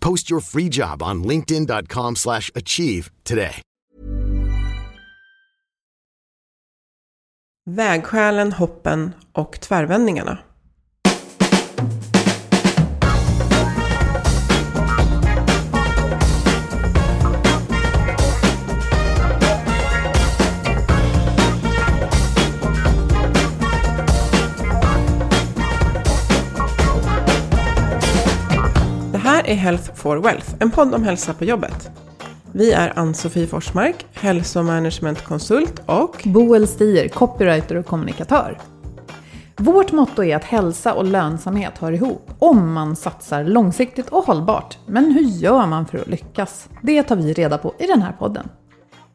Post your free job on linkedin.com slash achieve today. Vägskälen, hoppen och tvärvändningarna. Här är Health for Wealth, en podd om hälsa på jobbet. Vi är Ann-Sofie Forsmark, hälsomanagementkonsult och Boel Stier, copywriter och kommunikatör. Vårt motto är att hälsa och lönsamhet hör ihop om man satsar långsiktigt och hållbart. Men hur gör man för att lyckas? Det tar vi reda på i den här podden.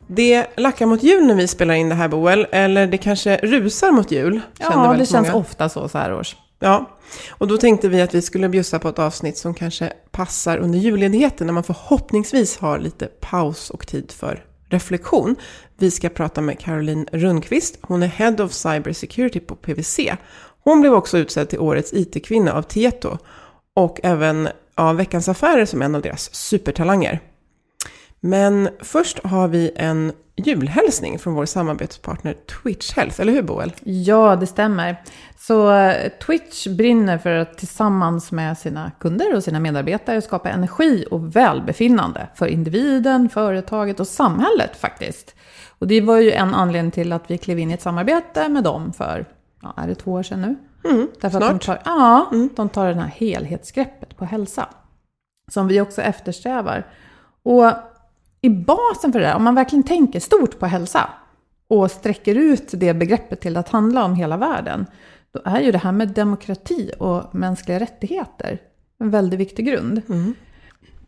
det lackar mot jul när vi spelar in det här Boel, eller det kanske rusar mot jul. Ja, det väldigt känns många. ofta så så här års. Ja, och då tänkte vi att vi skulle bjussa på ett avsnitt som kanske passar under julledigheten när man förhoppningsvis har lite paus och tid för reflektion. Vi ska prata med Caroline Rundqvist. Hon är Head of Cyber Security på PWC. Hon blev också utsedd till årets IT-kvinna av Tieto och även av Veckans Affärer som en av deras supertalanger. Men först har vi en julhälsning från vår samarbetspartner Twitch Health, eller hur Boel? Ja, det stämmer. Så eh, Twitch brinner för att tillsammans med sina kunder och sina medarbetare skapa energi och välbefinnande för individen, företaget och samhället faktiskt. Och det var ju en anledning till att vi klev in i ett samarbete med dem för, ja, är det två år sedan nu? Därför att de snart. tar, ja, de tar det här helhetsgreppet på hälsa. Som vi också eftersträvar. Och i basen för det där, om man verkligen tänker stort på hälsa och sträcker ut det begreppet till att handla om hela världen, då är ju det här med demokrati och mänskliga rättigheter en väldigt viktig grund.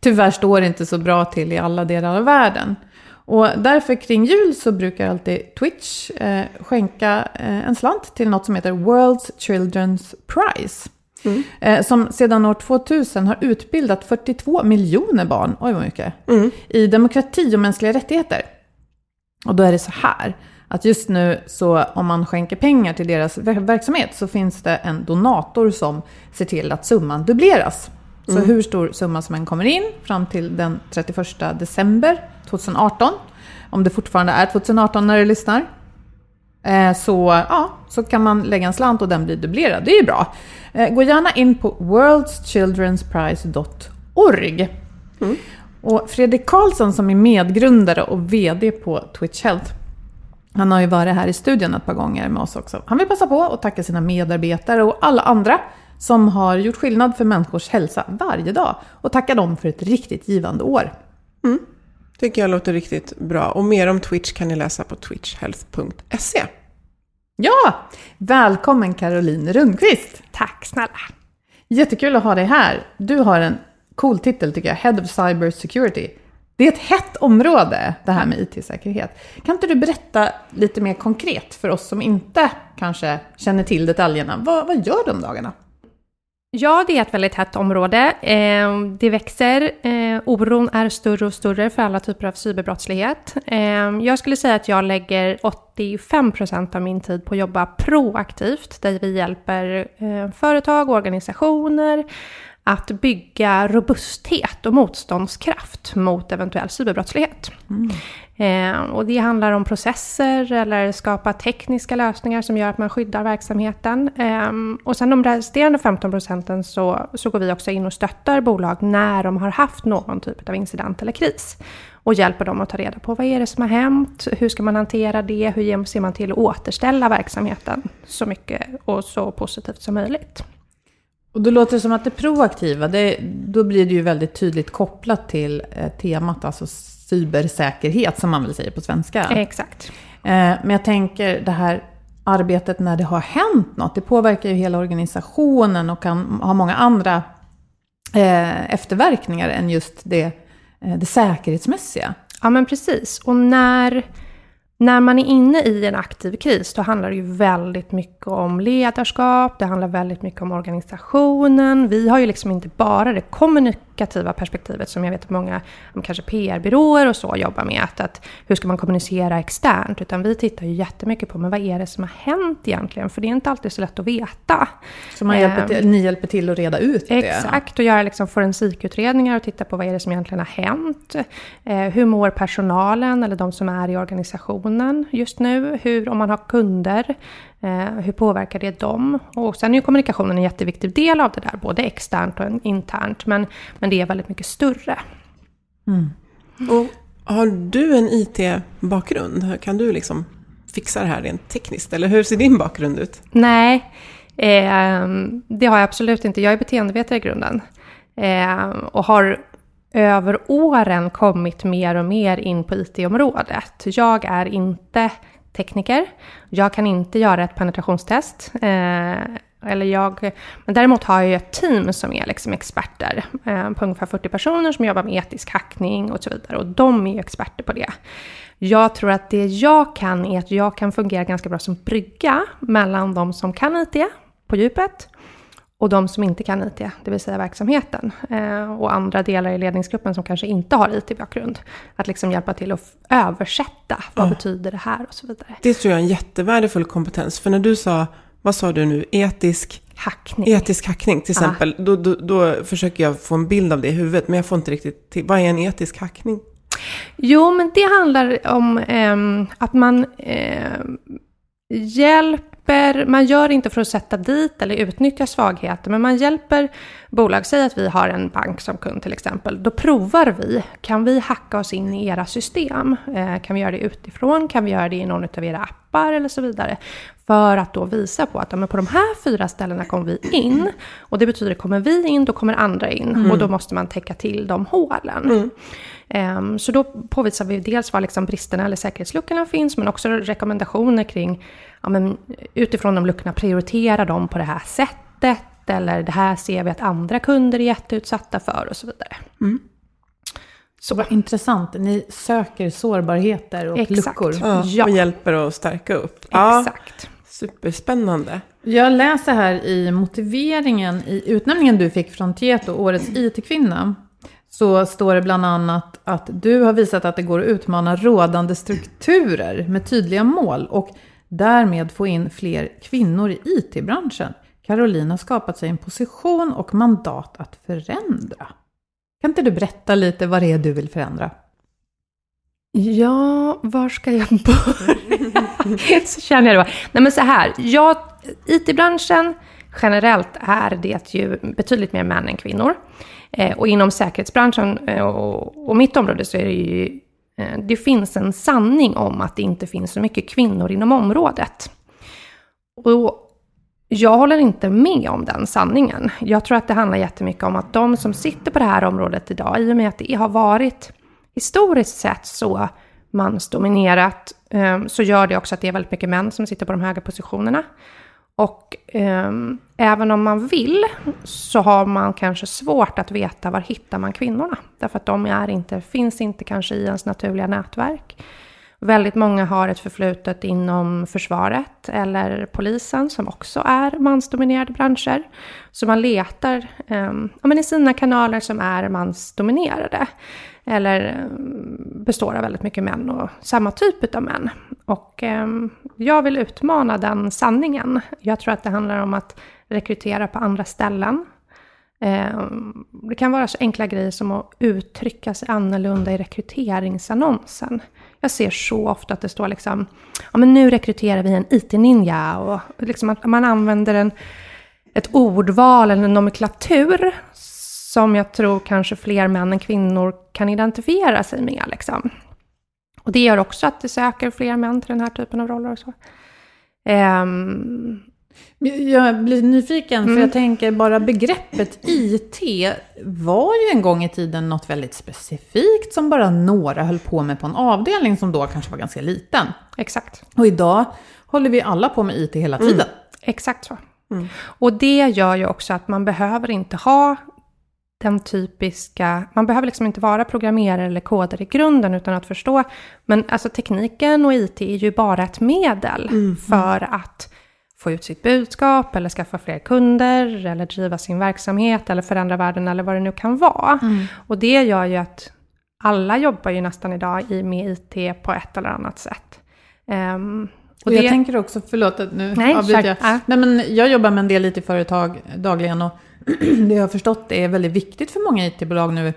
Tyvärr står det inte så bra till i alla delar av världen. Och därför kring jul så brukar alltid Twitch eh, skänka eh, en slant till något som heter World's Children's Prize. Eh, som sedan år 2000 har utbildat 42 miljoner barn, oj vad mycket, i demokrati och mänskliga rättigheter. Och då är det så här, att just nu så om man skänker pengar till deras ver- verksamhet så finns det en donator som ser till att summan dubbleras. Så hur stor summa som än kommer in fram till den 31 december 2018, om det fortfarande är 2018 när du lyssnar, så, ja, så kan man lägga en slant och den blir dubblerad. Det är ju bra. Eh, Gå gärna in på worldschildrensprize.org. Och Fredrik Karlsson som är medgrundare och VD på Twitch Health, han har ju varit här i studion ett par gånger med oss också. Han vill passa på att tacka sina medarbetare och alla andra som har gjort skillnad för människors hälsa varje dag och tacka dem för ett riktigt givande år. Tycker jag låter riktigt bra. Och mer om Twitch kan ni läsa på twitchhealth.se. Ja! Välkommen Caroline Rundqvist! Tack snälla. Jättekul att ha dig här. Du har en cool titel tycker jag, Head of Cyber Security. Det är ett hett område, det här med IT-säkerhet. Kan inte du berätta lite mer konkret för oss som inte kanske känner till detaljerna? Vad, vad gör de dagarna? Ja, det är ett väldigt hett område. Eh, det växer. Eh, oron är större och större för alla typer av cyberbrottslighet. Eh, jag skulle säga att jag lägger 85 procent av min tid på att jobba proaktivt, där vi hjälper eh, företag och organisationer att bygga robusthet och motståndskraft mot eventuell cyberbrottslighet. Mm. Eh, och det handlar om processer eller skapa tekniska lösningar som gör att man skyddar verksamheten. Eh, och sen de resterande 15 procenten så, så går vi också in och stöttar bolag när de har haft någon typ av incident eller kris. Och hjälper dem att ta reda på vad är det som har hänt, hur ska man hantera det, hur ser man till att återställa verksamheten så mycket och så positivt som möjligt. Och då låter det som att det proaktiva, det, då blir det ju väldigt tydligt kopplat till eh, temat, alltså cybersäkerhet som man väl säger på svenska. Exakt. Eh, men jag tänker det här arbetet när det har hänt något, det påverkar ju hela organisationen och kan ha många andra eh, efterverkningar än just det, eh, det säkerhetsmässiga. Ja men precis. Och när när man är inne i en aktiv kris, då handlar det ju väldigt mycket om ledarskap, det handlar väldigt mycket om organisationen. Vi har ju liksom inte bara det kommunikativa perspektivet som jag vet att många, kanske PR-byråer och så jobbar med, att, att hur ska man kommunicera externt? Utan vi tittar ju jättemycket på, men vad är det som har hänt egentligen? För det är inte alltid så lätt att veta. Så man hjälper till, eh, ni hjälper till att reda ut det? Exakt, och göra liksom forensikutredningar och titta på vad är det som egentligen har hänt? Eh, hur mår personalen eller de som är i organisationen? just nu? Hur, om man har kunder, eh, hur påverkar det dem? Och sen är ju kommunikationen en jätteviktig del av det där, både externt och internt, men, men det är väldigt mycket större. Mm. Och har du en IT-bakgrund? Kan du liksom fixa det här rent tekniskt? Eller hur ser din bakgrund ut? Nej, eh, det har jag absolut inte. Jag är beteendevetare i grunden. Eh, och har över åren kommit mer och mer in på IT-området. Jag är inte tekniker. Jag kan inte göra ett penetrationstest. Eh, eller jag, men däremot har jag ett team som är liksom experter eh, på ungefär 40 personer som jobbar med etisk hackning och så vidare. Och de är experter på det. Jag tror att det jag kan är att jag kan fungera ganska bra som brygga mellan de som kan IT på djupet och de som inte kan IT, det vill säga verksamheten, eh, och andra delar i ledningsgruppen som kanske inte har IT-bakgrund. Att liksom hjälpa till att översätta, vad ja. betyder det här och så vidare. Det tror jag är en jättevärdefull kompetens, för när du sa, vad sa du nu, etisk hackning, etisk hackning till exempel, ja. då, då, då försöker jag få en bild av det i huvudet, men jag får inte riktigt till, vad är en etisk hackning? Jo, men det handlar om eh, att man eh, hjälper hjälper, man gör inte för att sätta dit eller utnyttja svagheter, men man hjälper bolag. Säg att vi har en bank som kund till exempel. Då provar vi, kan vi hacka oss in i era system? Eh, kan vi göra det utifrån? Kan vi göra det i någon av era appar eller så vidare? För att då visa på att ja, men på de här fyra ställena kommer vi in. Och det betyder, kommer vi in, då kommer andra in. Mm. Och då måste man täcka till de hålen. Mm. Um, så då påvisar vi dels var liksom bristerna eller säkerhetsluckorna finns, men också rekommendationer kring ja, men utifrån de luckorna prioritera dem på det här sättet. Eller det här ser vi att andra kunder är jätteutsatta för och så vidare. Mm. Så vad intressant. Ni söker sårbarheter och Exakt. luckor. Ja. Och hjälper att stärka upp. Exakt. Ja, superspännande. Jag läser här i motiveringen i utnämningen du fick från Tieto, Årets IT-kvinna. Så står det bland annat att du har visat att det går att utmana rådande strukturer med tydliga mål. Och därmed få in fler kvinnor i IT-branschen. Caroline har skapat sig en position och mandat att förändra. Kan inte du berätta lite vad det är du vill förändra? Ja, var ska jag börja? så känner jag det. Nej men så här, jag, IT-branschen generellt är det ju betydligt mer män än kvinnor. Eh, och inom säkerhetsbranschen eh, och, och mitt område så är det ju eh, det finns en sanning om att det inte finns så mycket kvinnor inom området. Och jag håller inte med om den sanningen. Jag tror att det handlar jättemycket om att de som sitter på det här området idag, i och med att det har varit historiskt sett så mansdominerat, så gör det också att det är väldigt mycket män som sitter på de höga positionerna. Och eh, även om man vill så har man kanske svårt att veta var hittar man kvinnorna. Därför att de är inte, finns inte kanske i ens naturliga nätverk. Väldigt många har ett förflutet inom försvaret eller polisen som också är mansdominerade branscher. Så man letar eh, ja, men i sina kanaler som är mansdominerade. Eller mm, består av väldigt mycket män och samma typ av män. Och eh, jag vill utmana den sanningen. Jag tror att det handlar om att rekrytera på andra ställen. Eh, det kan vara så enkla grejer som att uttrycka sig annorlunda i rekryteringsannonsen. Jag ser så ofta att det står liksom, ja men nu rekryterar vi en IT-ninja och liksom att man använder en, ett ordval eller en nomenklatur som jag tror kanske fler män än kvinnor kan identifiera sig med. Liksom. Och det gör också att det söker fler män till den här typen av roller och så. Um, jag blir nyfiken, mm. för jag tänker bara begreppet IT var ju en gång i tiden något väldigt specifikt som bara några höll på med på en avdelning som då kanske var ganska liten. Exakt. Och idag håller vi alla på med IT hela tiden. Mm. Exakt så. Mm. Och det gör ju också att man behöver inte ha den typiska, man behöver liksom inte vara programmerare eller kodare i grunden utan att förstå, men alltså tekniken och IT är ju bara ett medel mm. för att få ut sitt budskap eller skaffa fler kunder eller driva sin verksamhet eller förändra världen eller vad det nu kan vara. Mm. Och det gör ju att alla jobbar ju nästan idag med IT på ett eller annat sätt. Um, och det... jag tänker också, förlåt att nu Nej, avbryter jag. Ja. Nej, men jag jobbar med en del IT-företag dagligen och det jag har förstått är väldigt viktigt för många IT-bolag nu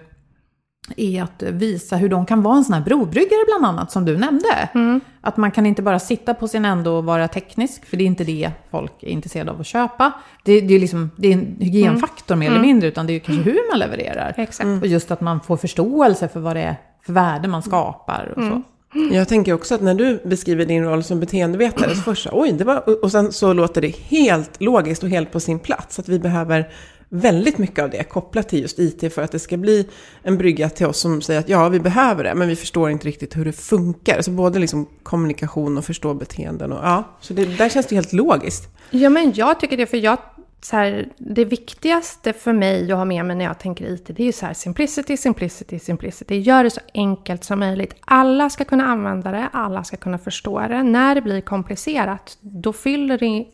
är att visa hur de kan vara en sån här brobryggare bland annat, som du nämnde. Mm. Att man kan inte bara sitta på sin ände och vara teknisk, för det är inte det folk är intresserade av att köpa. Det, det är, liksom, det är en hygienfaktor mm. mer eller mm. mindre, utan det är kanske hur man levererar. Exakt. Och just att man får förståelse för vad det är för värde man skapar och så. Mm. Jag tänker också att när du beskriver din roll som beteendevetare, så först oj, det var, och sen så låter det helt logiskt och helt på sin plats. Att vi behöver väldigt mycket av det kopplat till just IT för att det ska bli en brygga till oss som säger att ja, vi behöver det, men vi förstår inte riktigt hur det funkar. Så både liksom kommunikation och förstå beteenden. Och, ja, så det, där känns det helt logiskt. Ja, men jag tycker det, för jag så här, det viktigaste för mig att ha med mig när jag tänker IT, det är ju så här simplicity, simplicity, simplicity. Gör det så enkelt som möjligt. Alla ska kunna använda det, alla ska kunna förstå det. När det blir komplicerat, då fyller det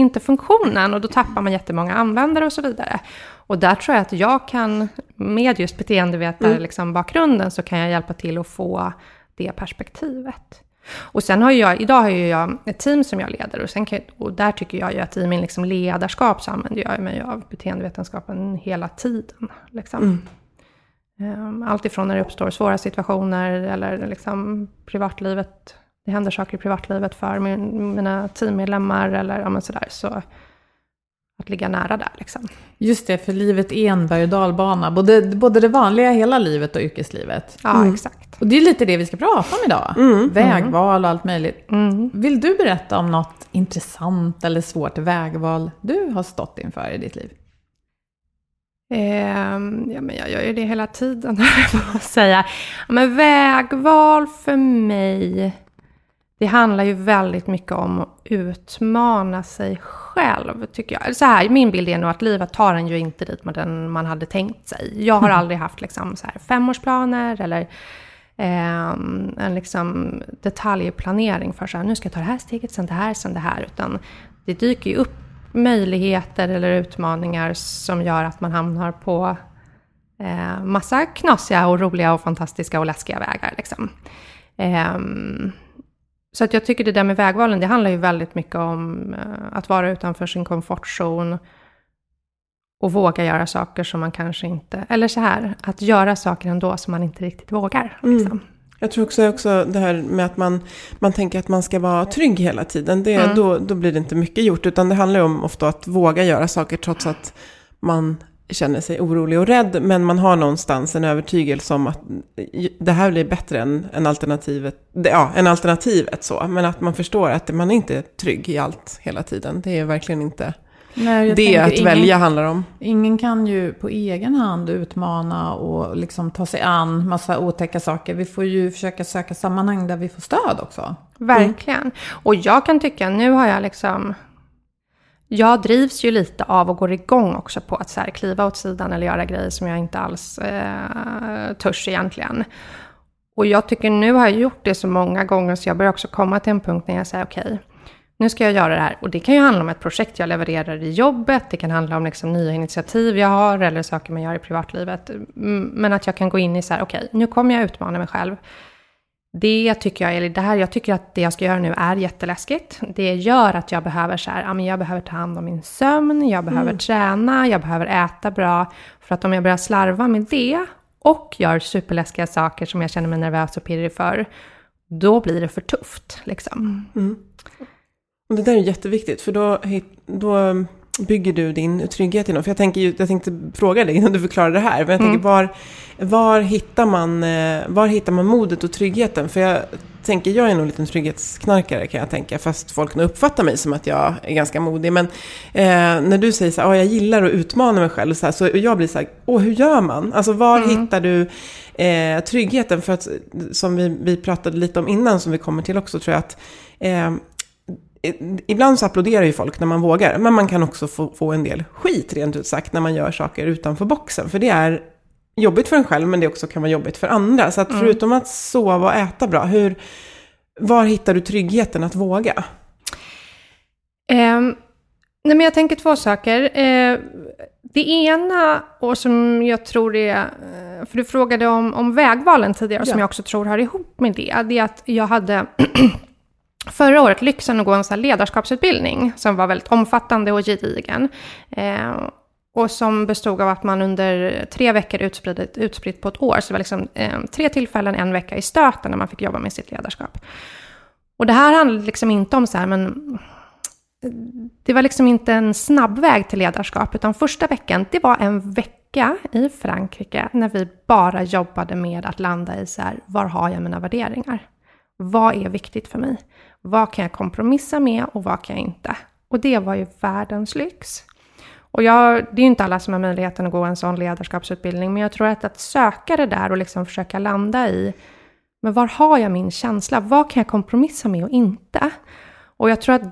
inte funktionen och då tappar man jättemånga användare och så vidare. Och där tror jag att jag kan, med just beteendevetare, mm. liksom bakgrunden, så kan jag hjälpa till att få det perspektivet. Och sen har jag, idag har ju jag ett team som jag leder och, sen kan, och där tycker jag ju att i min liksom ledarskap så använder jag mig av beteendevetenskapen hela tiden. Liksom. Mm. Ehm, allt ifrån när det uppstår svåra situationer eller liksom privatlivet det händer saker i privatlivet för min, mina teammedlemmar eller ja, sådär. Så att ligga nära där liksom. Just det, för livet är en berg och dalbana. Både, både det vanliga hela livet och yrkeslivet. Ja, mm. exakt. Och det är lite det vi ska prata om idag. Mm. Vägval och allt möjligt. Mm. Vill du berätta om något intressant eller svårt vägval du har stått inför i ditt liv? Eh, ja, men jag gör ju det hela tiden, får jag säga. Men vägval för mig det handlar ju väldigt mycket om att utmana sig själv, tycker jag. Så här, min bild är nog att livet tar en ju inte dit man, man hade tänkt sig. Jag har mm. aldrig haft liksom så här femårsplaner eller eh, en liksom detaljplanering för så här, nu ska jag ta det här steget, sen det här, sen det här. Utan det dyker ju upp möjligheter eller utmaningar som gör att man hamnar på eh, massa knasiga och roliga och fantastiska och läskiga vägar. Liksom. Eh, så att jag tycker det där med vägvalen, det handlar ju väldigt mycket om eh, att vara utanför sin komfortzon och våga göra saker som man kanske inte, eller så här, att göra saker ändå som man inte riktigt vågar. Mm. Liksom. Mm. Jag tror också, också det här med att man, man tänker att man ska vara trygg hela tiden. Det, mm. då, då blir det inte mycket gjort. Utan det handlar om ofta att våga göra saker trots att man känner sig orolig och rädd, men man har någonstans en övertygelse om att det här blir bättre än, än, alternativet, ja, än alternativet så. Men att man förstår att man är inte är trygg i allt hela tiden. Det är verkligen inte Nej, det att ingen, välja handlar om. Ingen kan ju på egen hand utmana och liksom ta sig an massa otäcka saker. Vi får ju försöka söka sammanhang där vi får stöd också. Verkligen. Mm. Och jag kan tycka, nu har jag liksom jag drivs ju lite av och går igång också på att så här, kliva åt sidan eller göra grejer som jag inte alls eh, törs egentligen. Och jag tycker nu har jag gjort det så många gånger så jag börjar också komma till en punkt när jag säger okej, okay, nu ska jag göra det här. Och det kan ju handla om ett projekt jag levererar i jobbet, det kan handla om liksom nya initiativ jag har eller saker man gör i privatlivet. Men att jag kan gå in i så här, okej, okay, nu kommer jag utmana mig själv. Det tycker jag, eller det här, jag tycker att det jag ska göra nu är jätteläskigt. Det gör att jag behöver så här, ja men jag behöver ta hand om min sömn, jag behöver mm. träna, jag behöver äta bra. För att om jag börjar slarva med det och gör superläskiga saker som jag känner mig nervös och pirrig för, då blir det för tufft liksom. Mm. Och det där är jätteviktigt, för då, då bygger du din trygghet inom? För jag, tänker, jag tänkte fråga dig innan du förklarar det här, men jag tänker mm. var, var, hittar man, eh, var hittar man modet och tryggheten? För jag tänker, jag är nog en liten trygghetsknarkare kan jag tänka, fast folk nu uppfattar mig som att jag är ganska modig. Men eh, när du säger så här, oh, jag gillar att utmana mig själv, så, här, så jag blir så här, åh hur gör man? Alltså var mm. hittar du eh, tryggheten? För att, som vi, vi pratade lite om innan, som vi kommer till också, tror jag att eh, Ibland så applåderar ju folk när man vågar, men man kan också få, få en del skit rent ut sagt när man gör saker utanför boxen. För det är jobbigt för en själv, men det också kan vara jobbigt för andra. Så att mm. förutom att sova och äta bra, hur, var hittar du tryggheten att våga? Um, nej men jag tänker två saker. Uh, det ena, och som jag tror är, eh, för du frågade om, om vägvalen tidigare, ja. som jag också tror hör ihop med det, det är att jag hade förra året lyxen att gå en så ledarskapsutbildning som var väldigt omfattande och gedigen. Eh, och som bestod av att man under tre veckor utspritt, utspritt på ett år, så det var liksom eh, tre tillfällen, en vecka i stöten när man fick jobba med sitt ledarskap. Och det här handlade liksom inte om så här, men det var liksom inte en snabb väg till ledarskap, utan första veckan, det var en vecka i Frankrike när vi bara jobbade med att landa i så här, var har jag mina värderingar? Vad är viktigt för mig? Vad kan jag kompromissa med och vad kan jag inte? Och det var ju världens lyx. Och jag, det är ju inte alla som har möjligheten att gå en sån ledarskapsutbildning, men jag tror att att söka det där och liksom försöka landa i, men var har jag min känsla? Vad kan jag kompromissa med och inte? Och jag tror att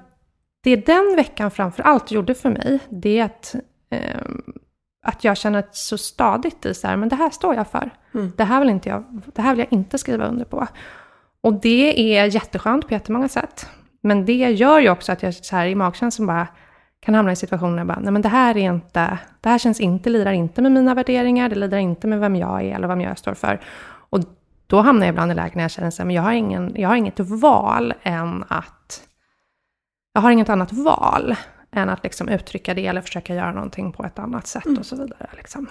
det den veckan framför allt gjorde för mig, det är att, eh, att jag känner så stadigt i så här, men det här står jag för. Mm. Det, här vill inte jag, det här vill jag inte skriva under på. Och det är jätteskönt på jättemånga sätt. Men det gör ju också att jag så här i magkänslan bara kan hamna i situationer bara, nej men det här är inte, det här känns inte, lirar inte med mina värderingar, det lirar inte med vem jag är eller vem jag står för. Och då hamnar jag ibland i lägen när jag känner så här, men jag har, ingen, jag har inget val än att, jag har inget annat val än att liksom uttrycka det eller försöka göra någonting på ett annat sätt mm. och så vidare. Liksom.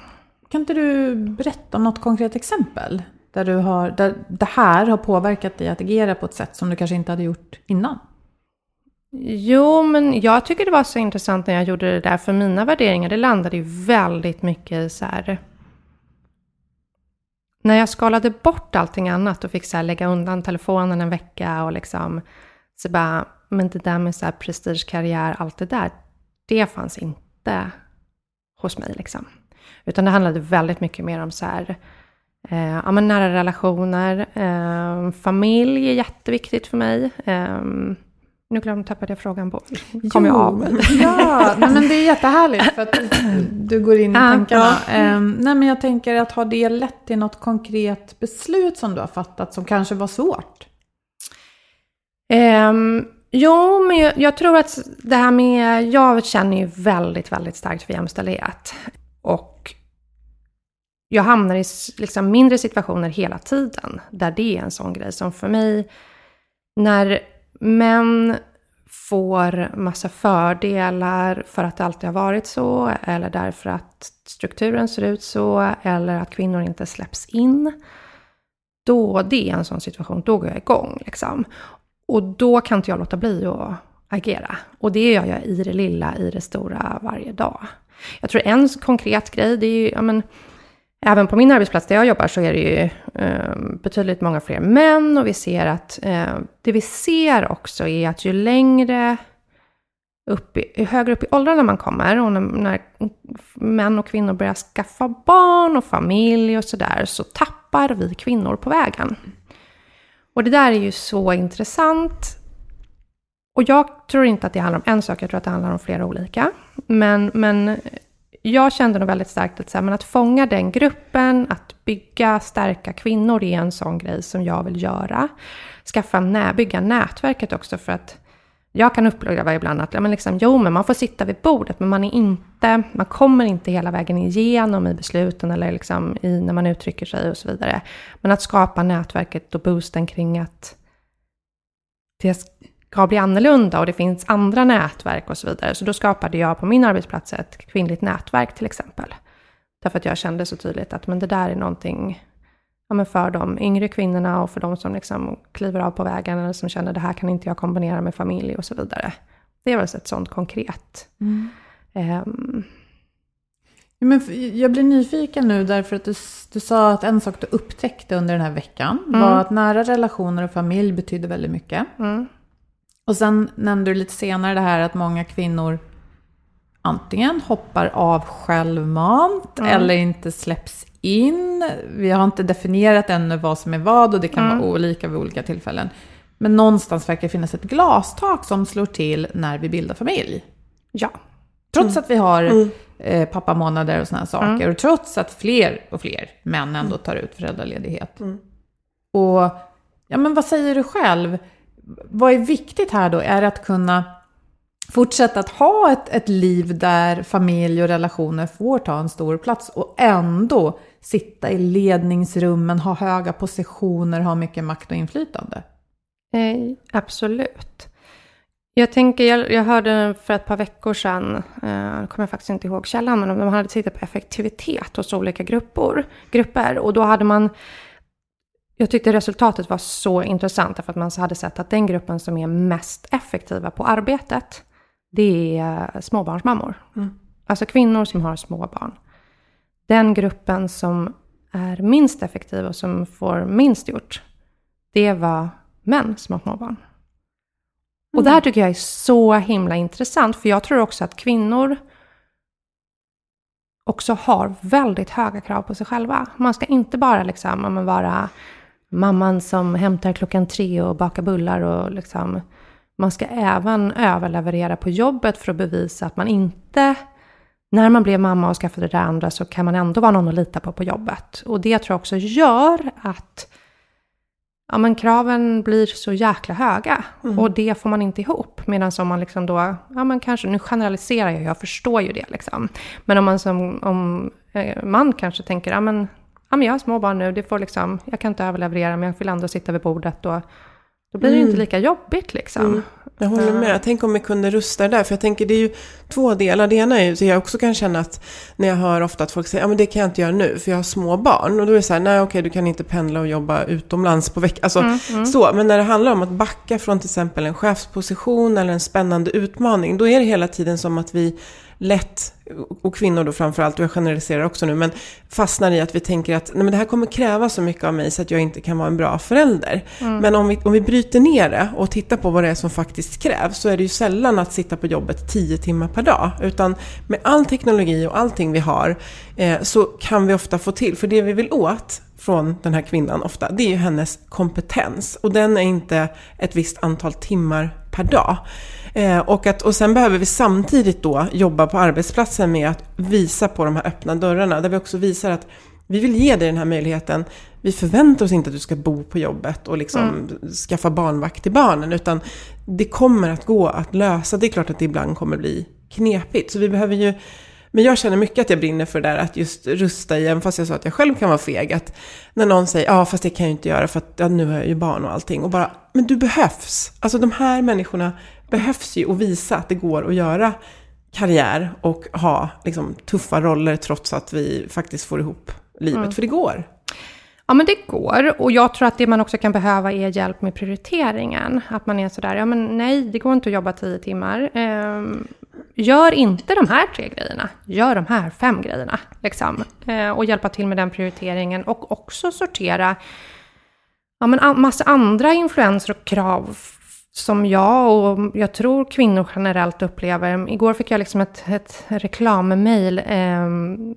Kan inte du berätta om något konkret exempel? Där, du har, där det här har påverkat dig att agera på ett sätt som du kanske inte hade gjort innan? Jo, men jag tycker det var så intressant när jag gjorde det där, för mina värderingar, det landade ju väldigt mycket i så här... När jag skalade bort allting annat och fick så lägga undan telefonen en vecka och liksom... Så bara, men det där med så här prestigekarriär, allt det där, det fanns inte hos mig liksom. Utan det handlade väldigt mycket mer om så här Eh, ja, men nära relationer, eh, familj är jätteviktigt för mig. Eh, nu glömde tappade jag frågan på. Kom jo, jag av mig. Ja, nej, men det är jättehärligt för att du går in i tankarna. Ja. Um, nej, men jag tänker att har det lett till något konkret beslut som du har fattat som kanske var svårt? Um, jo, men jag, jag, tror att det här med, jag känner ju väldigt, väldigt starkt för jämställdhet. Och jag hamnar i liksom mindre situationer hela tiden, där det är en sån grej som för mig, när män får massa fördelar för att det alltid har varit så, eller därför att strukturen ser ut så, eller att kvinnor inte släpps in. Då, det är en sån situation, då går jag igång liksom. Och då kan inte jag låta bli att agera. Och det gör jag i det lilla, i det stora, varje dag. Jag tror en konkret grej, det är ju, ja men, Även på min arbetsplats där jag jobbar så är det ju eh, betydligt många fler män och vi ser att eh, det vi ser också är att ju längre upp i, ju högre upp i åldrarna man kommer och när, när män och kvinnor börjar skaffa barn och familj och sådär så tappar vi kvinnor på vägen. Och det där är ju så intressant. Och jag tror inte att det handlar om en sak, jag tror att det handlar om flera olika. Men, men jag kände nog väldigt starkt att, så här, men att fånga den gruppen, att bygga, starka kvinnor är en sån grej som jag vill göra. Skaffa, nä, bygga nätverket också för att jag kan uppleva ibland att, ja, men liksom, jo men man får sitta vid bordet men man är inte, man kommer inte hela vägen igenom i besluten eller liksom i, när man uttrycker sig och så vidare. Men att skapa nätverket och boosten kring att det ska bli annorlunda och det finns andra nätverk och så vidare. Så då skapade jag på min arbetsplats ett kvinnligt nätverk till exempel. Därför att jag kände så tydligt att men det där är någonting ja, men för de yngre kvinnorna och för de som liksom kliver av på vägen eller som känner det här kan inte jag kombinera med familj och så vidare. Det är väl ett sånt konkret. Mm. Um, men jag blir nyfiken nu därför att du, du sa att en sak du upptäckte under den här veckan mm. var att nära relationer och familj betyder väldigt mycket. Mm. Och sen nämnde du lite senare det här att många kvinnor antingen hoppar av självmant mm. eller inte släpps in. Vi har inte definierat ännu vad som är vad och det kan mm. vara olika vid olika tillfällen. Men någonstans verkar det finnas ett glastak som slår till när vi bildar familj. Ja. Trots mm. att vi har mm. eh, pappamånader och sådana saker. Och trots att fler och fler män ändå mm. tar ut föräldraledighet. Mm. Och ja, men vad säger du själv? Vad är viktigt här då? Är det att kunna fortsätta att ha ett, ett liv där familj och relationer får ta en stor plats och ändå sitta i ledningsrummen, ha höga positioner, ha mycket makt och inflytande? Eh, absolut. Jag tänker, jag, jag, hörde för ett par veckor sedan, eh, kommer jag faktiskt inte ihåg källan, men de hade tittat på effektivitet hos olika grupper, grupper och då hade man jag tyckte resultatet var så intressant därför att man hade sett att den gruppen som är mest effektiva på arbetet, det är småbarnsmammor. Mm. Alltså kvinnor som har små barn. Den gruppen som är minst effektiv och som får minst gjort, det var män som har små barn. Och det här mm. tycker jag är så himla intressant, för jag tror också att kvinnor också har väldigt höga krav på sig själva. Man ska inte bara liksom, vara mamman som hämtar klockan tre och bakar bullar och liksom man ska även överleverera på jobbet för att bevisa att man inte, när man blev mamma och skaffade det andra så kan man ändå vara någon att lita på på jobbet. Och det tror jag också gör att ja, men kraven blir så jäkla höga. Mm. Och det får man inte ihop. Medan om man liksom då, ja men kanske, nu generaliserar jag, jag förstår ju det liksom. Men om man som om, eh, man kanske tänker, ja men, ja men jag har små barn nu, det får liksom, jag kan inte överleverera men jag vill ändå sitta vid bordet och då blir det mm. inte lika jobbigt liksom. Mm. Jag håller med. Tänk om vi kunde rusta det där. För jag tänker det är ju två delar. Det ena är ju så jag också kan känna att när jag hör ofta att folk säger ja men det kan jag inte göra nu för jag har små barn. Och då är det så här, nej okej du kan inte pendla och jobba utomlands på veckan. Alltså mm, mm. så. Men när det handlar om att backa från till exempel en chefsposition eller en spännande utmaning. Då är det hela tiden som att vi lätt, och kvinnor då framförallt, och jag generaliserar också nu, men fastnar i att vi tänker att nej men det här kommer kräva så mycket av mig så att jag inte kan vara en bra förälder. Mm. Men om vi, om vi bryter ner det och tittar på vad det är som faktiskt krävs så är det ju sällan att sitta på jobbet tio timmar per dag. Utan med all teknologi och allting vi har eh, så kan vi ofta få till, för det vi vill åt från den här kvinnan ofta, det är ju hennes kompetens. Och den är inte ett visst antal timmar per dag. Eh, och, att, och sen behöver vi samtidigt då jobba på arbetsplatsen med att visa på de här öppna dörrarna. Där vi också visar att vi vill ge dig den här möjligheten. Vi förväntar oss inte att du ska bo på jobbet och liksom mm. skaffa barnvakt till barnen. Utan det kommer att gå att lösa. Det är klart att det ibland kommer bli knepigt. Så vi behöver ju men jag känner mycket att jag brinner för det där, att just rusta i, även fast jag sa att jag själv kan vara feg, att när någon säger ja fast det kan jag ju inte göra för att ja, nu har jag ju barn och allting. Och bara, men du behövs. Alltså de här människorna behövs ju att visa att det går att göra karriär och ha liksom, tuffa roller trots att vi faktiskt får ihop livet. Mm. För det går. Ja, men det går. Och jag tror att det man också kan behöva är hjälp med prioriteringen. Att man är sådär, ja men nej, det går inte att jobba tio timmar. Eh, gör inte de här tre grejerna. Gör de här fem grejerna. Liksom. Eh, och hjälpa till med den prioriteringen. Och också sortera ja, men massa andra influenser och krav som jag och jag tror kvinnor generellt upplever. Igår fick jag liksom ett, ett reklammail eh,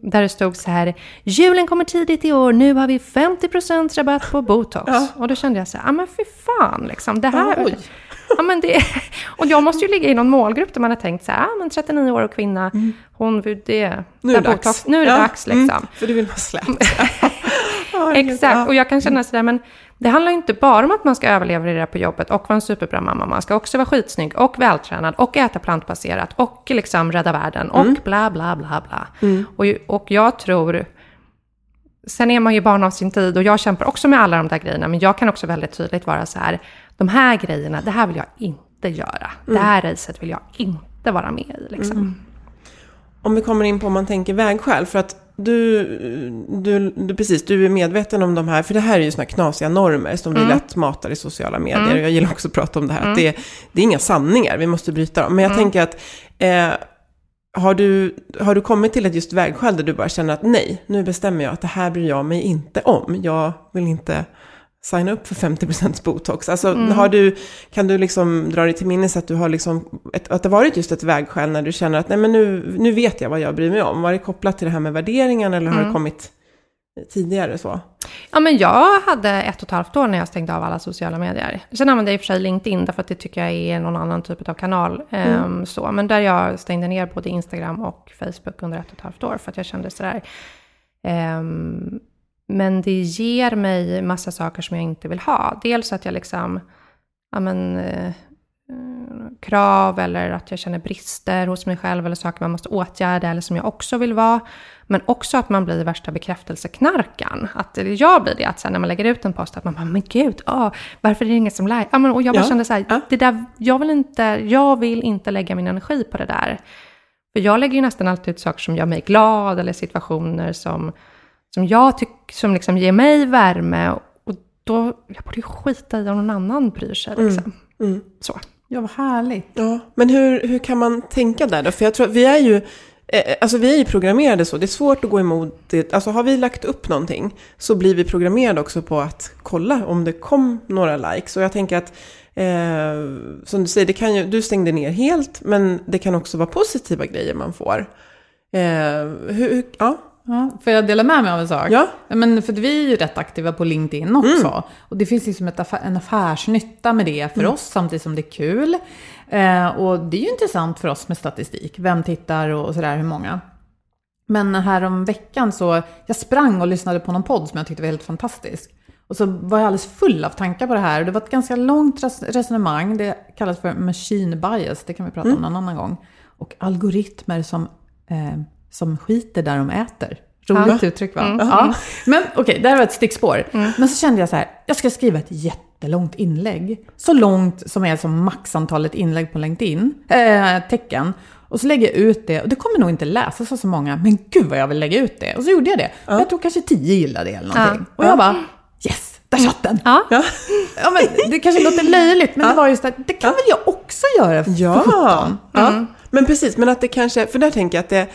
där det stod så här. Julen kommer tidigt i år, nu har vi 50% rabatt på botox. Ja. Och då kände jag så här, ja ah, men fy fan liksom. Det här, Ja, men det, och jag måste ju ligga i någon målgrupp där man har tänkt så här, ah, men 39 år och kvinna, hon, det, Nu är det där dags. botox- nu är det Ja, dags liksom. Mm, för du vill vara slät. Ja, Exakt, och jag kan Mm. känna sådär, men det handlar inte bara om att man ska överleva det där på jobbet och vara en superbra mamma. Man ska också vara skitsnygg och vältränad och äta plantbaserat och liksom rädda världen och Mm. bla bla bla bla. Och, ju- och jag tror, sen är man ju barn av sin tid och jag kämpar också med alla de där grejerna, men jag kan också väldigt tydligt vara så här, de här grejerna, det här vill jag inte göra. Det Mm. här racet vill jag inte vara med i liksom. Om vi kommer in på om man tänker vägskäl, för att du, du, du, precis, du är medveten om de här, för det här är ju såna knasiga normer som vi lätt matar i sociala medier. Och jag gillar också att prata om det här, att det, det är inga sanningar, vi måste bryta dem. Men jag tänker att, eh, har, du, har du kommit till ett just vägskäl där du bara känner att nej, nu bestämmer jag att det här bryr jag mig inte om. Jag vill inte signa upp för 50% botox. Alltså, har du, kan du liksom dra dig till minnes att du har liksom, ett, att det varit just ett vägskäl när du känner att nej men nu, nu vet jag vad jag bryr mig om. Var det kopplat till det här med värderingen eller har det kommit tidigare så? Ja, men jag hade ett och ett halvt år när jag stängde av alla sociala medier. Sen använde jag i och för sig LinkedIn, därför att det tycker jag är någon annan typ av kanal. ehm, så. Men där jag stängde ner både Instagram och Facebook under ett och ett halvt år, för att jag kände sådär. ehm, men det ger mig massa saker som jag inte vill ha. Dels att jag liksom, ja men, eh, krav eller att jag känner brister hos mig själv eller saker man måste åtgärda eller som jag också vill vara. Men också att man blir värsta bekräftelseknarkan. Att eller jag blir det, att sen när man lägger ut en post att man bara, men gud, åh, varför är det ingen som like? Ja, men, och jag bara Ja, kände så här, ja. det där, jag vill, inte, jag vill inte lägga min energi på det där. För jag lägger ju nästan alltid ut saker som gör mig glad eller situationer som, som jag tycker, som liksom ger mig värme. Och då, jag borde ju skita i om någon annan bryr sig liksom. Så. Ja, vad härligt. Ja, men hur, hur kan man tänka där då? För jag tror att vi är ju, eh, alltså vi är ju programmerade så. Det är svårt att gå emot det. Alltså har vi lagt upp någonting så blir vi programmerade också på att kolla om det kom några likes. Och jag tänker att, eh, som du säger, det kan ju, du stängde ner helt, men det kan också vara positiva grejer man får. Eh, hur, hur, ja, Ja, får jag dela med mig av en sak? Ja. Men för vi är ju rätt aktiva på LinkedIn också. Och det finns liksom ett affär, en affärsnytta med det för oss, samtidigt som det är kul. Eh, och det är ju intressant för oss med statistik. Vem tittar och, och sådär, hur många. Men här om veckan så, jag sprang och lyssnade på någon podd som jag tyckte var helt fantastisk. Och så var jag alldeles full av tankar på det här. Det var ett ganska långt res- resonemang. Det kallas för machine bias, det kan vi prata om någon annan gång. Och algoritmer som, eh, som skiter där de äter. Roligt uttryck va? Ja. Men okej, det här var ett stickspår. Men så kände jag så här, jag ska skriva ett jättelångt inlägg. Så långt som är som maxantalet inlägg på LinkedIn, eh, tecken. Och så lägger jag ut det, och det kommer nog inte läsas av så många, men gud vad jag vill lägga ut det. Och så gjorde jag det. Jag tror kanske tio gillade det eller någonting. Och jag bara, yes, där satt den! Ja. ja. Ja, men det kanske låter löjligt, men det var just att det kan väl jag också göra för Ja, sjutton. ja. men precis. Men att det kanske, för där tänker jag att det,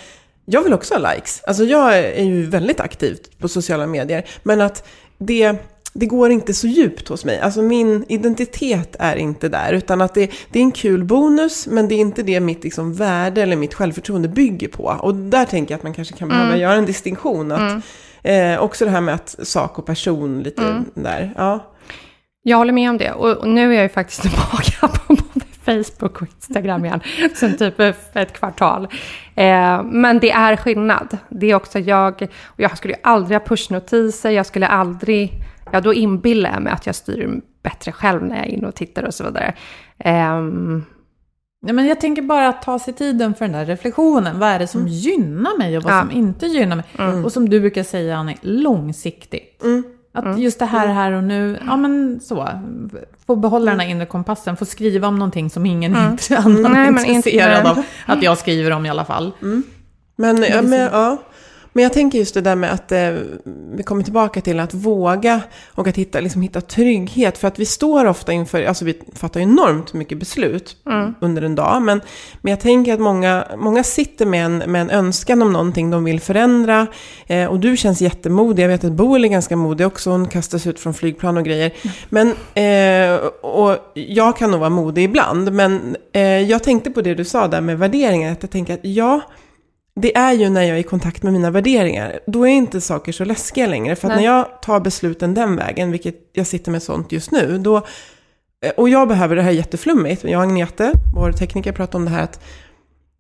jag vill också ha likes. Alltså jag är ju väldigt aktiv på sociala medier. Men att det, det går inte så djupt hos mig. Alltså min identitet är inte där. Utan att det, det är en kul bonus, men det är inte det mitt liksom värde eller mitt självförtroende bygger på. Och där tänker jag att man kanske kan behöva göra en distinktion. Att, eh, också det här med att sak och person lite där. Ja. Jag håller med om det. Och, och nu är jag ju faktiskt tillbaka på Facebook och Instagram igen. Sen typ ett kvartal. Eh, men det är skillnad. Det är också jag, och jag skulle ju aldrig ha pushnotiser, jag skulle aldrig, ja då inbillar jag mig att jag styr bättre själv när jag är inne och tittar och så vidare. Ehm, Ja, men jag tänker bara att ta sig tiden för den där reflektionen. Vad är det som gynnar mig och vad Ja. som inte gynnar mig? Och som du brukar säga, Annie, långsiktigt. Att just det här, här och nu, ja men så. Få behålla den här inre kompassen, få skriva om någonting som ingen inte, annan Nej, är inte- intresserad nej. av att jag skriver om i alla fall. Men, ja, men, ja. Men jag tänker just det där med att eh, vi kommer tillbaka till att våga och att hitta, liksom, hitta trygghet. För att vi står ofta inför, alltså vi fattar enormt mycket beslut under en dag. Men, men jag tänker att många, många sitter med en, med en önskan om någonting de vill förändra. Eh, och du känns jättemodig. Jag vet att Boel är ganska modig också. Hon kastas ut från flygplan och grejer. Men, eh, och jag kan nog vara modig ibland. Men eh, jag tänkte på det du sa där med värderingar. Att jag tänker att ja, det är ju när jag är i kontakt med mina värderingar. Då är inte saker så läskiga längre. För att Nej. när jag tar besluten den vägen, vilket jag sitter med sånt just nu, då eh, och jag behöver det här jätteflummigt. Jag och Agnete, vår tekniker, pratade om det här att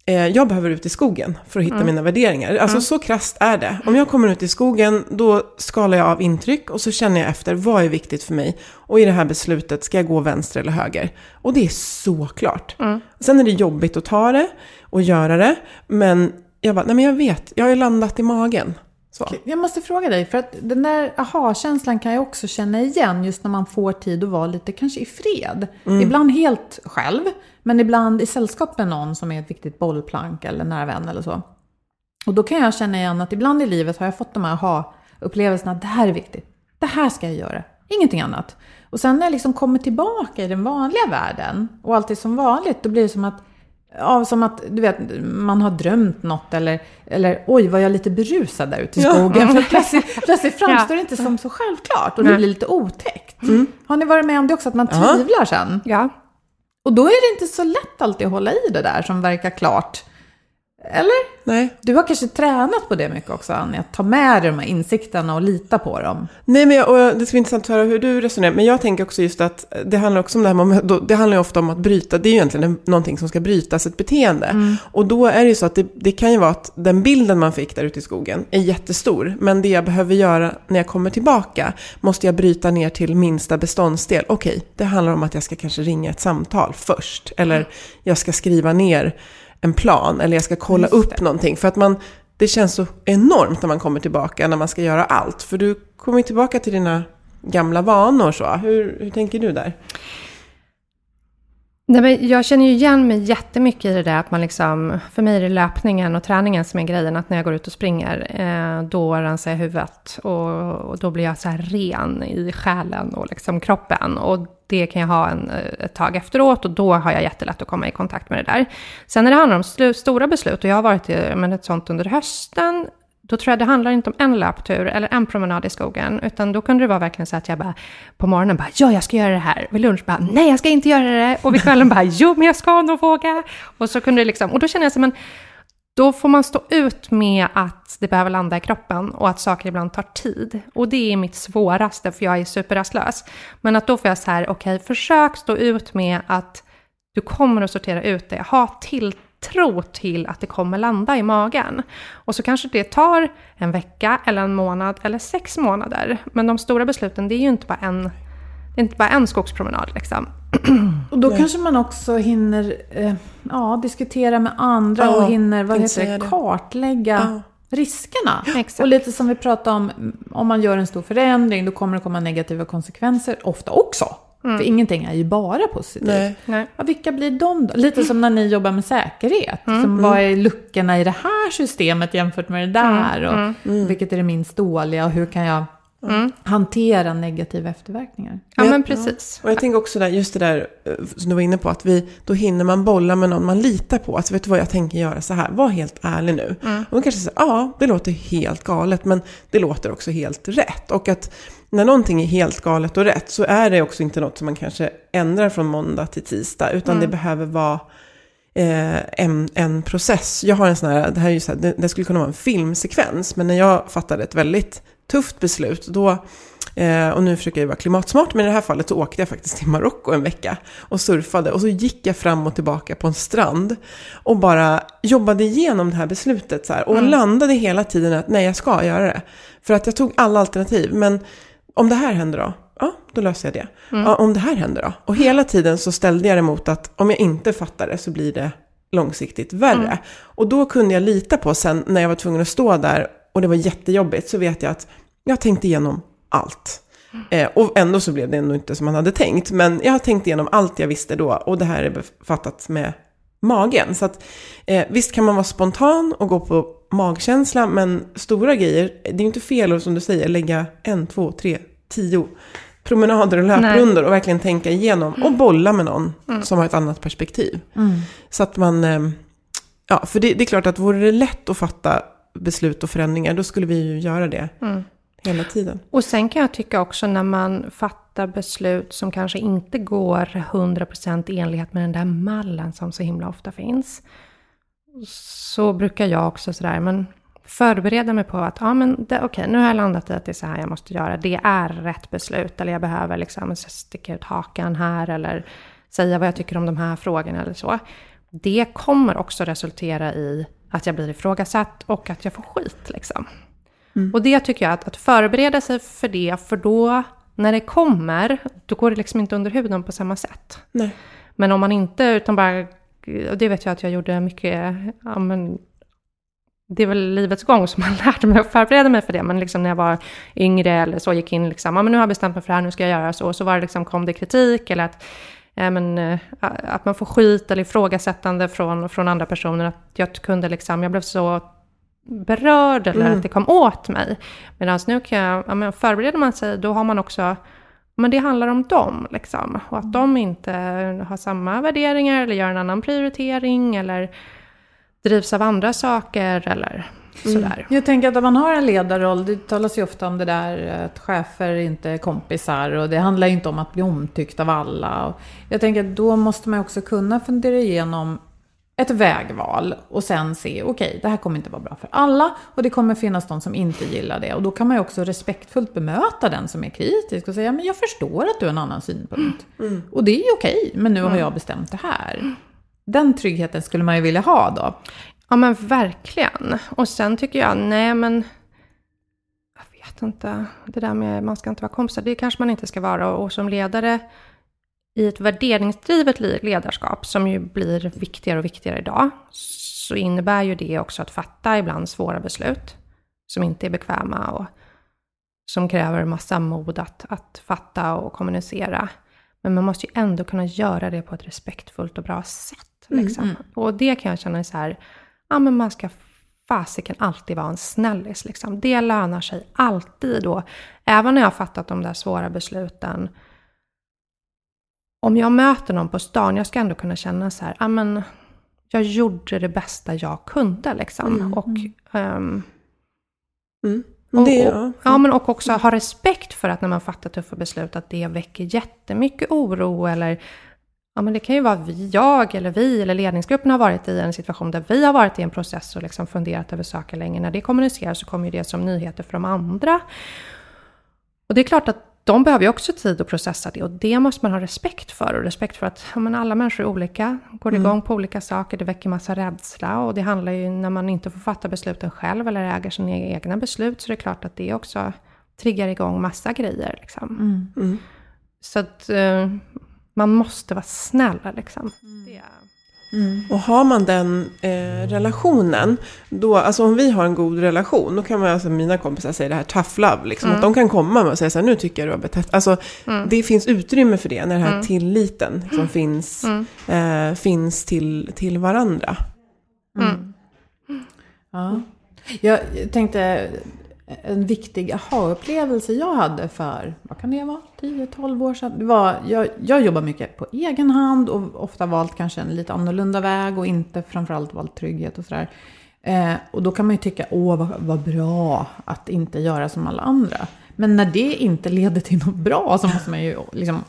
eh, jag behöver ut i skogen för att hitta Mm. mina värderingar. Alltså så krasst är det. Om jag kommer ut i skogen, då skalar jag av intryck och så känner jag efter, vad är viktigt för mig? Och i det här beslutet, ska jag gå vänster eller höger? Och det är så klart. Mm. Sen är det jobbigt att ta det och göra det, men jag bara, nej men jag vet, jag har ju landat i magen. Så. Jag måste fråga dig, för att den där aha-känslan kan jag också känna igen just när man får tid att vara lite kanske i fred. Ibland helt själv, men ibland i sällskap med någon som är ett viktigt bollplank eller nära vän eller så. Och då kan jag känna igen att ibland i livet har jag fått de här aha-upplevelserna, det här är viktigt, det här ska jag göra, ingenting annat. Och sen när jag liksom kommer tillbaka i den vanliga världen och allt är som vanligt, då blir det som att Ja, som att du vet, man har drömt något eller, eller oj, var jag lite berusad där ute i skogen? För plötsligt, plötsligt framstår det inte som så självklart och det blir lite otäckt. Har ni varit med om det också, att man tvivlar sen? Ja. Och då är det inte så lätt alltid att hålla i det där som verkar klart. Eller? Nej. Du har kanske tränat på det mycket också, Annie, att ta med dig de här insikterna och lita på dem. Nej, men jag, och det ska bli intressant att höra hur du resonerar. Men jag tänker också just att det handlar också om det här med, det handlar ju ofta om att bryta, det är ju egentligen en- någonting som ska brytas, ett beteende. Och då är det ju så att det, det kan ju vara att den bilden man fick där ute i skogen är jättestor. Men det jag behöver göra när jag kommer tillbaka måste jag bryta ner till minsta beståndsdel. Okej, det handlar om att jag ska kanske ringa ett samtal först. Eller jag ska skriva ner en plan. Eller jag ska kolla upp någonting. För att man, det känns så enormt när man kommer tillbaka, när man ska göra allt. För du kommer ju tillbaka till dina gamla vanor så. Hur, hur tänker du där? Nej, men jag känner ju igen mig jättemycket i det där att man liksom, för mig är det löpningen och träningen som är grejen, att när jag går ut och springer, eh, då rensar jag huvudet och, och då blir jag så här ren i själen och liksom kroppen. Och det kan jag ha en, eh, ett tag efteråt och då har jag jättelätt att komma i kontakt med det där. Sen när det handlar om slu- stora beslut, och jag har varit i men ett sånt under hösten, då tror jag det handlar inte om en löptur eller en promenad i skogen, utan då kunde det vara verkligen så att jag bara på morgonen bara, ja jag ska göra det här. Vid lunch bara, nej jag ska inte göra det. Och vid kvällen bara, jo men jag ska nog våga. Och så kunde det liksom, och då känner jag så men då får man stå ut med att det behöver landa i kroppen och att saker ibland tar tid. Och det är mitt svåraste för jag är superrastlös. Men att då får jag så här, okej, försök stå ut med att du kommer att sortera ut det. Ha tilltro till att det kommer landa i magen. Och så kanske det tar en vecka eller en månad eller sex månader. Men de stora besluten, det är ju inte bara en, inte bara en skogspromenad liksom. Och då kanske man också hinner eh, ja, diskutera med andra Ja, och hinner vad heter det, kartlägga riskerna. Exakt. Och lite som vi pratade om, om man gör en stor förändring, då kommer det komma negativa konsekvenser, ofta också. För ingenting är ju bara positivt. Nej. Nej. Ja, vilka blir de då? Lite som när ni jobbar med säkerhet. Som, vad är luckorna i det här systemet jämfört med det där? Och Vilket är det minst dåliga och hur kan jag hantera negativa efterverkningar? Ja Men- men precis. Och jag tänker också där, just det där eh, som du var inne på, att vi, då hinner man bolla med någon man litar på. Alltså vet du vad, jag tänker göra så här, var helt ärlig nu. Och de kanske säger, ja, det låter helt galet, men det låter också helt rätt. Och att när någonting är helt galet och rätt så är det också inte något som man kanske ändrar från måndag till tisdag, utan det behöver vara eh, en, en process. Jag har en sån här, det här är ju så här, det, det skulle kunna vara en filmsekvens, men när jag fattade ett väldigt tufft beslut, då Eh, och nu försöker jag vara klimatsmart, men i det här fallet så åkte jag faktiskt till Marocko en vecka och surfade. Och så gick jag fram och tillbaka på en strand och bara jobbade igenom det här beslutet så här, och landade hela tiden att nej, jag ska göra det. För att jag tog alla alternativ, men om det här händer då? Ja, då löser jag det. Ja, om det här händer då? Och hela tiden så ställde jag det mot att om jag inte fattar det så blir det långsiktigt värre. Och då kunde jag lita på sen när jag var tvungen att stå där och det var jättejobbigt så vet jag att jag tänkte igenom allt. Eh, och ändå så blev det ändå inte som man hade tänkt. Men jag har tänkt igenom allt jag visste då och det här är befattat med magen. Så att eh, visst kan man vara spontan och gå på magkänsla, men stora grejer, det är ju inte fel att som du säger lägga en, två, tre, tio promenader och löprundor och verkligen tänka igenom och bolla med någon som har ett annat perspektiv. Så att man, eh, ja, för det, det är klart att vore det lätt att fatta beslut och förändringar, då skulle vi ju göra det hela tiden. Och sen kan jag tycka också när man fattar beslut som kanske inte går 100% i enlighet med den där mallen som så himla ofta finns. Så brukar jag också sådär, men förbereda mig på att, ja men okej, nu har jag landat i att det är så här jag måste göra. Det är rätt beslut, eller jag behöver liksom sticka ut hakan här, eller säga vad jag tycker om de här frågorna eller så. Det kommer också resultera i att jag blir ifrågasatt och att jag får skit liksom. Och det tycker jag, att, att förbereda sig för det, för då när det kommer, då går det liksom inte under huden på samma sätt. Nej. Men om man inte, utan bara, och det vet jag att jag gjorde mycket, ja men, det är väl livets gång som man lärde mig att förbereda mig för det, men liksom när jag var yngre eller så gick in liksom, ja men nu har jag bestämt mig för det här, nu ska jag göra så, och så var det liksom, kom det kritik eller att, ja, men, eh, att man får skit eller ifrågasättande från, från andra personer, att jag kunde liksom, jag blev så berörd eller att det kom åt mig. Medan nu kan jag, ja, men förbereder man sig, då har man också, men det handlar om dem liksom. Och att de inte har samma värderingar eller gör en annan prioritering eller drivs av andra saker eller sådär. Jag tänker att om man har en ledarroll, det talas ju ofta om det där att chefer inte är kompisar och det handlar ju inte om att bli omtyckt av alla. Jag tänker att då måste man också kunna fundera igenom ett vägval och sen se, okej, det här kommer inte vara bra för alla och det kommer finnas de som inte gillar det. Och då kan man ju också respektfullt bemöta den som är kritisk och säga, men jag förstår att du har en annan synpunkt. Och det är ju okej, men nu har jag bestämt det här. Den tryggheten skulle man ju vilja ha då. Ja men verkligen. Och sen tycker jag, nej men... Jag vet inte. Det där med man ska inte vara kompisar, det kanske man inte ska vara. Och som ledare i ett värderingsdrivet ledarskap, som ju blir viktigare och viktigare idag, så innebär ju det också att fatta ibland svåra beslut som inte är bekväma och som kräver massa mod att, att fatta och kommunicera. Men man måste ju ändå kunna göra det på ett respektfullt och bra sätt. Liksom. Och det kan jag känna är så här, ja men man ska fasiken alltid vara en snällis. Liksom. Det lönar sig alltid. Och även när jag har fattat de där svåra besluten, om jag möter någon på stan, jag ska ändå kunna känna så här, ja men jag gjorde det bästa jag kunde liksom. Och, ehm, Mm. och, Det, och, ja. ja, men och också ha respekt för att när man fattar tuffa beslut att det väcker jättemycket oro eller Ja, men det kan ju vara vi, jag eller vi eller ledningsgruppen har varit i en situation där vi har varit i en process och liksom funderat över saker länge. När det kommuniceras så kommer ju det som nyheter för de andra. Och det är klart att de behöver ju också tid att processa det och det måste man ha respekt för. Och respekt för att ja, men alla människor är olika, går igång på olika saker, det väcker massa rädsla. Och det handlar ju när man inte får fatta besluten själv eller äger sina egna beslut så det är klart att det också triggar igång massa grejer. Liksom. Mm. Så att eh, man måste vara snäll liksom. Det, Och har man den eh, relationen, då, alltså om vi har en god relation, då kan man, alltså mina kompisar säger det här tough love, liksom, att de kan komma med och säga så här, nu tycker jag du har betett Alltså det finns utrymme för det, när den här tilliten liksom, finns, eh, finns till, till varandra. Ja. Jag tänkte, en viktig aha-upplevelse jag hade för, vad kan det vara, 10-12 år sedan. Det var, jag, jag jobbar mycket på egen hand och ofta valt kanske en lite annorlunda väg och inte framförallt valt trygghet och sådär. Eh, och då kan man ju tycka, åh vad, vad bra att inte göra som alla andra. Men när det inte leder till något bra så måste man ju liksom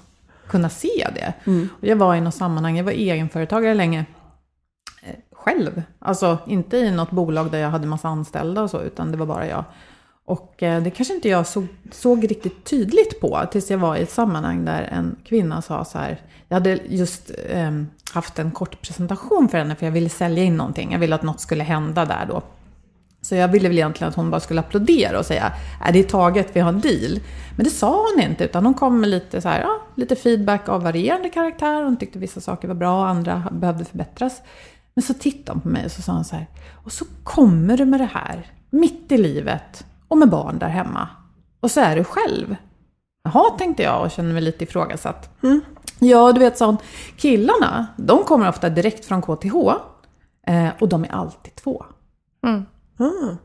kunna se det. Och jag var i något sammanhang, jag var egenföretagare länge själv. Alltså inte i något bolag där jag hade massa anställda och så, utan det var bara jag. Och eh, det kanske inte jag såg, såg riktigt tydligt på tills jag var i ett sammanhang där en kvinna sa så här. Jag hade just eh, haft en kort presentation för henne för jag ville sälja in någonting. Jag ville att något skulle hända där då. Så jag ville väl egentligen att hon bara skulle applådera och säga är det är taget, vi har en deal. Men det sa hon inte, utan hon kom med lite, så här, ja, lite feedback av varierande karaktär. Hon tyckte vissa saker var bra, andra behövde förbättras. Men så tittade hon på mig och så sa hon så här, och så kommer du med det här, mitt i livet och med barn där hemma. Och så är du själv. Jaha, tänkte jag och kände mig lite ifrågasatt. Ja, du vet, hon, killarna, de kommer ofta direkt från KTH eh, och de är alltid två. Ah.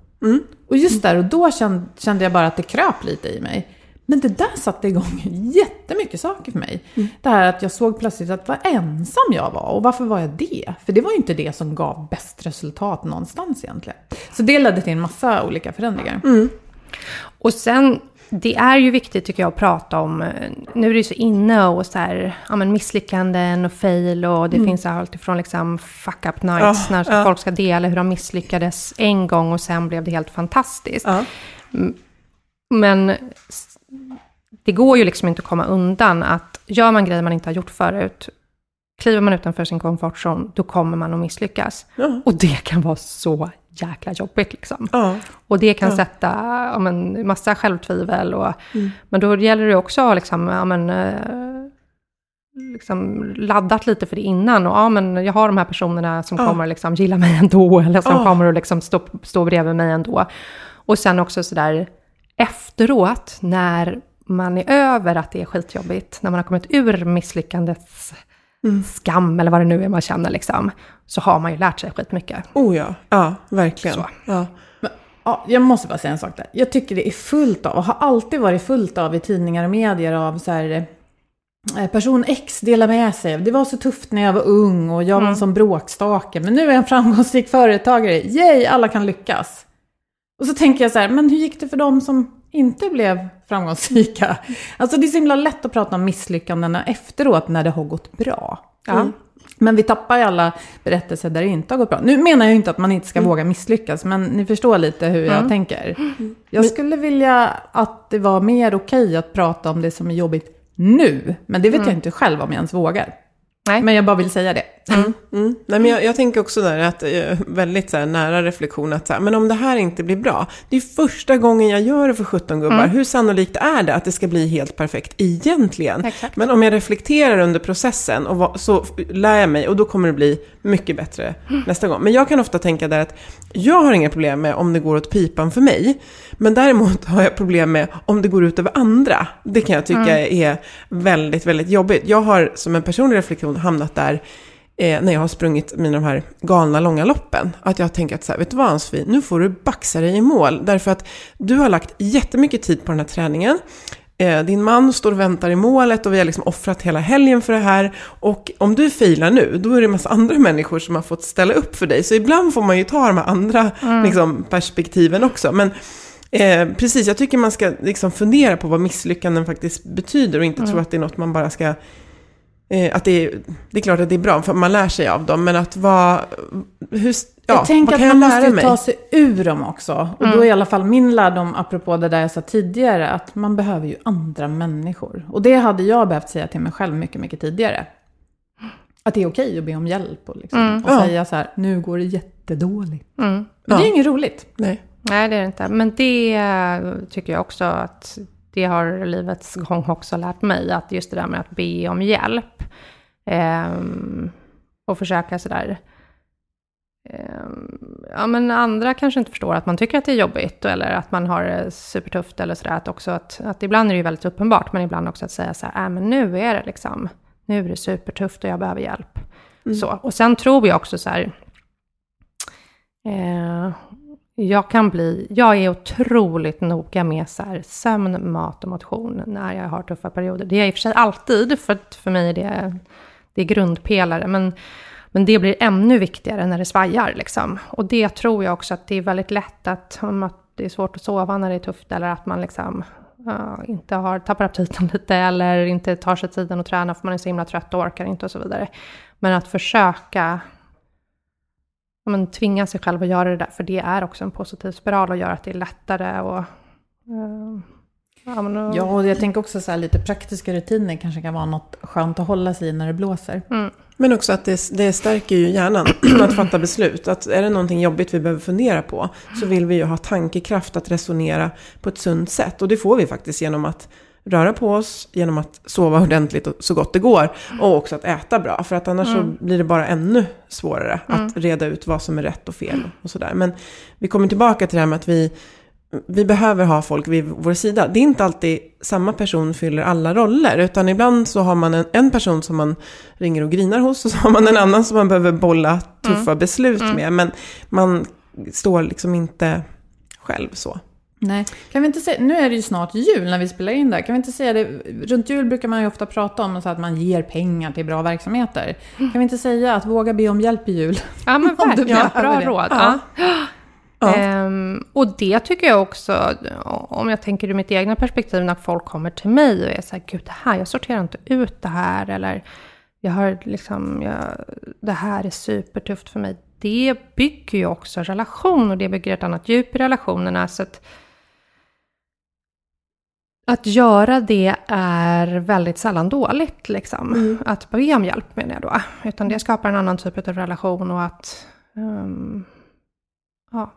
Och just där och då kände, kände jag bara att det kröp lite i mig. Men det där satte igång jättemycket saker för mig. Det här att jag såg plötsligt att vad ensam jag var. Och varför var jag det? För det var ju inte det som gav bäst resultat någonstans egentligen. Så det ledde till en massa olika förändringar. Och sen det är ju viktigt tycker jag att prata om, eh, nu är det ju så inne och så här, ja men misslyckanden och fail och det finns allt ifrån liksom fuck up nights Ja, när ja. folk ska dela hur de misslyckades en gång och sen blev det helt fantastiskt. Ja. Men s- det går ju liksom inte att komma undan att gör man grejer man inte har gjort förut, kliver man utanför sin komfortzon, då kommer man att misslyckas. Ja. Och det kan vara så jäkla jobbigt liksom. Ja. Och det kan Ja. sätta ja, men, massa självtvivel. Och, Mm. Men då gäller det också att ha liksom, ja, men, eh, liksom laddat lite för det innan. Och ja, men jag har de här personerna som kommer liksom gilla mig ändå. Eller som kommer att liksom stå, stå bredvid mig ändå. Och sen också sådär efteråt, när man är över att det är skitjobbigt, när man har kommit ur misslyckandets Mm. skam, eller vad det nu är man känner, liksom, så har man ju lärt sig skitmycket. Oh ja, ja verkligen. Så. Ja. Ja, jag måste bara säga en sak där. Jag tycker det är fullt av, och har alltid varit fullt av i tidningar och medier av så här, eh, person X delar med sig. Det var så tufft när jag var ung och jag var en sån bråkstake. Men nu är jag en framgångsrik företagare. Yay, alla kan lyckas. Och så tänker jag så här, men hur gick det för dem som inte blev framgångsrika? Alltså det är så himla lätt att prata om misslyckandena efteråt när det har gått bra. Ja. Men vi tappar ju alla berättelser där det inte har gått bra. Nu menar jag inte att man inte ska våga misslyckas, men ni förstår lite hur jag tänker. Jag skulle vilja att det var mer okej att prata om det som är jobbigt nu. Men det vet jag inte själv om jag ens vågar. Nej. Men jag bara vill säga det. Mm. Nej, men jag, jag tänker också där att eh, väldigt så här, nära reflektion att så här, men om det här inte blir bra, det är första gången jag gör det för 17 gubbar. Hur sannolikt är det att det ska bli helt perfekt egentligen? Exakt. Men om jag reflekterar under processen och va, så lär jag mig och då kommer det bli mycket bättre nästa gång. Men jag kan ofta tänka där att jag har inga problem med om det går åt pipan för mig. Men däremot har jag problem med om det går ut över andra. Det kan jag tycka är väldigt, väldigt jobbigt. Jag har som en personlig reflektion hamnat där eh, när jag har sprungit mina de här galna långa loppen. Att jag har tänkt att så här, vet du vad Ansvi, nu får du baxa dig i mål. Därför att du har lagt jättemycket tid på den här träningen. Eh, din man står och väntar i målet och vi har liksom offrat hela helgen för det här. Och om du failar nu, då är det en massa andra människor som har fått ställa upp för dig. Så ibland får man ju ta de här andra liksom, perspektiven också. Men Eh, precis, jag tycker man ska liksom fundera på vad misslyckanden faktiskt betyder och inte tro att det är något man bara ska... Eh, att det, är, det är klart att det är bra, för man lär sig av dem, men att vara... Hur, ja, jag tänker vad att kan man måste mig? ta sig ur dem också. Och då är i alla fall min lärdom, apropå det där jag sa tidigare, att man behöver ju andra människor. Och det hade jag behövt säga till mig själv mycket, mycket tidigare. Att det är okej att be om hjälp och, liksom, och Ja. säga så här, nu går det jättedåligt. Mm. Men det är Ja. inget roligt. Nej. Nej, det är det inte. Men det eh, tycker jag också att det har livets gång också lärt mig. Att just det där med att be om hjälp. ehm, och försöka sådär. ehm, ja, men andra kanske inte förstår att man tycker att det är jobbigt. Eller att man har det supertufft eller sådär. Att, också att, att ibland är det ju väldigt uppenbart. Men ibland också att säga så här, äh, men nu är det liksom. Nu är det supertufft och jag behöver hjälp. Så. Och sen tror jag också så här. Eh, jag kan bli, jag är otroligt noga med så här, sömn, mat och motion när jag har tuffa perioder. Det är jag i och för sig alltid, för att för mig är det, det är grundpelare. Men, men det blir ännu viktigare när det svajar. Liksom. Och det tror jag också att det är väldigt lätt att, om att det är svårt att sova när det är tufft eller att man liksom, uh, inte har, tappar aptiten lite eller inte tar sig tiden att träna för man är så himla trött och orkar inte och så vidare. Men att försöka men, tvinga sig själv att göra det där, för det är också en positiv spiral och gör att det är lättare och... eh, ja, men, och Ja, och jag tänker också så här, lite praktiska rutiner kanske kan vara något skönt att hålla sig i när det blåser. Men också att det, det stärker ju hjärnan att fatta beslut. Att är det någonting jobbigt vi behöver fundera på så vill vi ju ha tankekraft att resonera på ett sunt sätt. Och det får vi faktiskt genom att röra på oss, genom att sova ordentligt och så gott det går. Och också att äta bra. För att annars så blir det bara ännu svårare att reda ut vad som är rätt och fel och sådär. Men vi kommer tillbaka till det här med att vi vi behöver ha folk vid vår sida. Det är inte alltid samma person fyller alla roller, utan ibland så har man en, en person som man ringer och grinar hos och så har man en annan som man behöver bolla tuffa beslut med. Men man står liksom inte själv så. Nej, kan vi inte säga, nu är det ju snart jul när vi spelar in där. Kan vi inte säga det, runt jul brukar man ju ofta prata om så att man ger pengar till bra verksamheter. Kan vi inte säga att våga be om hjälp i jul? Ja, men verkligen. behöver Bra det. råd. Ja. Ja. Ja. Ehm, och det tycker jag också, om jag tänker ur mitt egna perspektiv, när folk kommer till mig och är så här, gud det här, jag sorterar inte ut det här, eller jag har liksom, jag, det här är supertufft för mig. Det bygger ju också relation och det bygger ett annat djup i relationerna. Så att, att göra det är väldigt sällan dåligt, liksom. Att be om hjälp menar jag då. Utan det skapar en annan typ av relation och att... ehm, ja.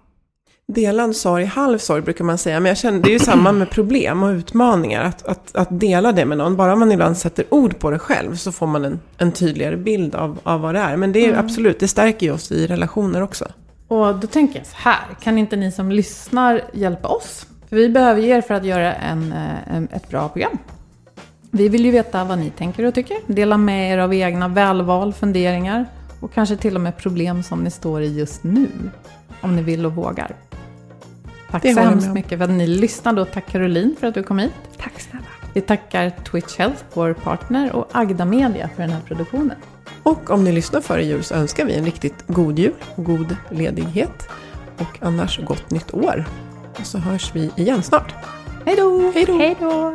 Delad sorg, halv sorg brukar man säga. Men jag känner, det är ju samma med problem och utmaningar. Att, att, att dela det med någon. Bara man ibland sätter ord på det själv så får man en, en tydligare bild av, av vad det är. Men det är ju absolut, det stärker ju oss i relationer också. Och då tänker jag så här, kan inte ni som lyssnar hjälpa oss? För vi behöver er för att göra en, eh, en, ett bra program. Vi vill ju veta vad ni tänker och tycker. Dela med er av egna välval, funderingar och kanske till och med problem som ni står i just nu. Om ni vill och vågar. Tack Det så hemskt mycket för att ni lyssnade och tack Caroline för att du kom hit. Tack snälla. Vi tackar Twitch Health, vår partner, och Agda Media för den här produktionen. Och om ni lyssnar före jul så önskar vi en riktigt god jul god ledighet. Och annars gott nytt år. Och så hörs vi igen snart. Hej då! Hej då!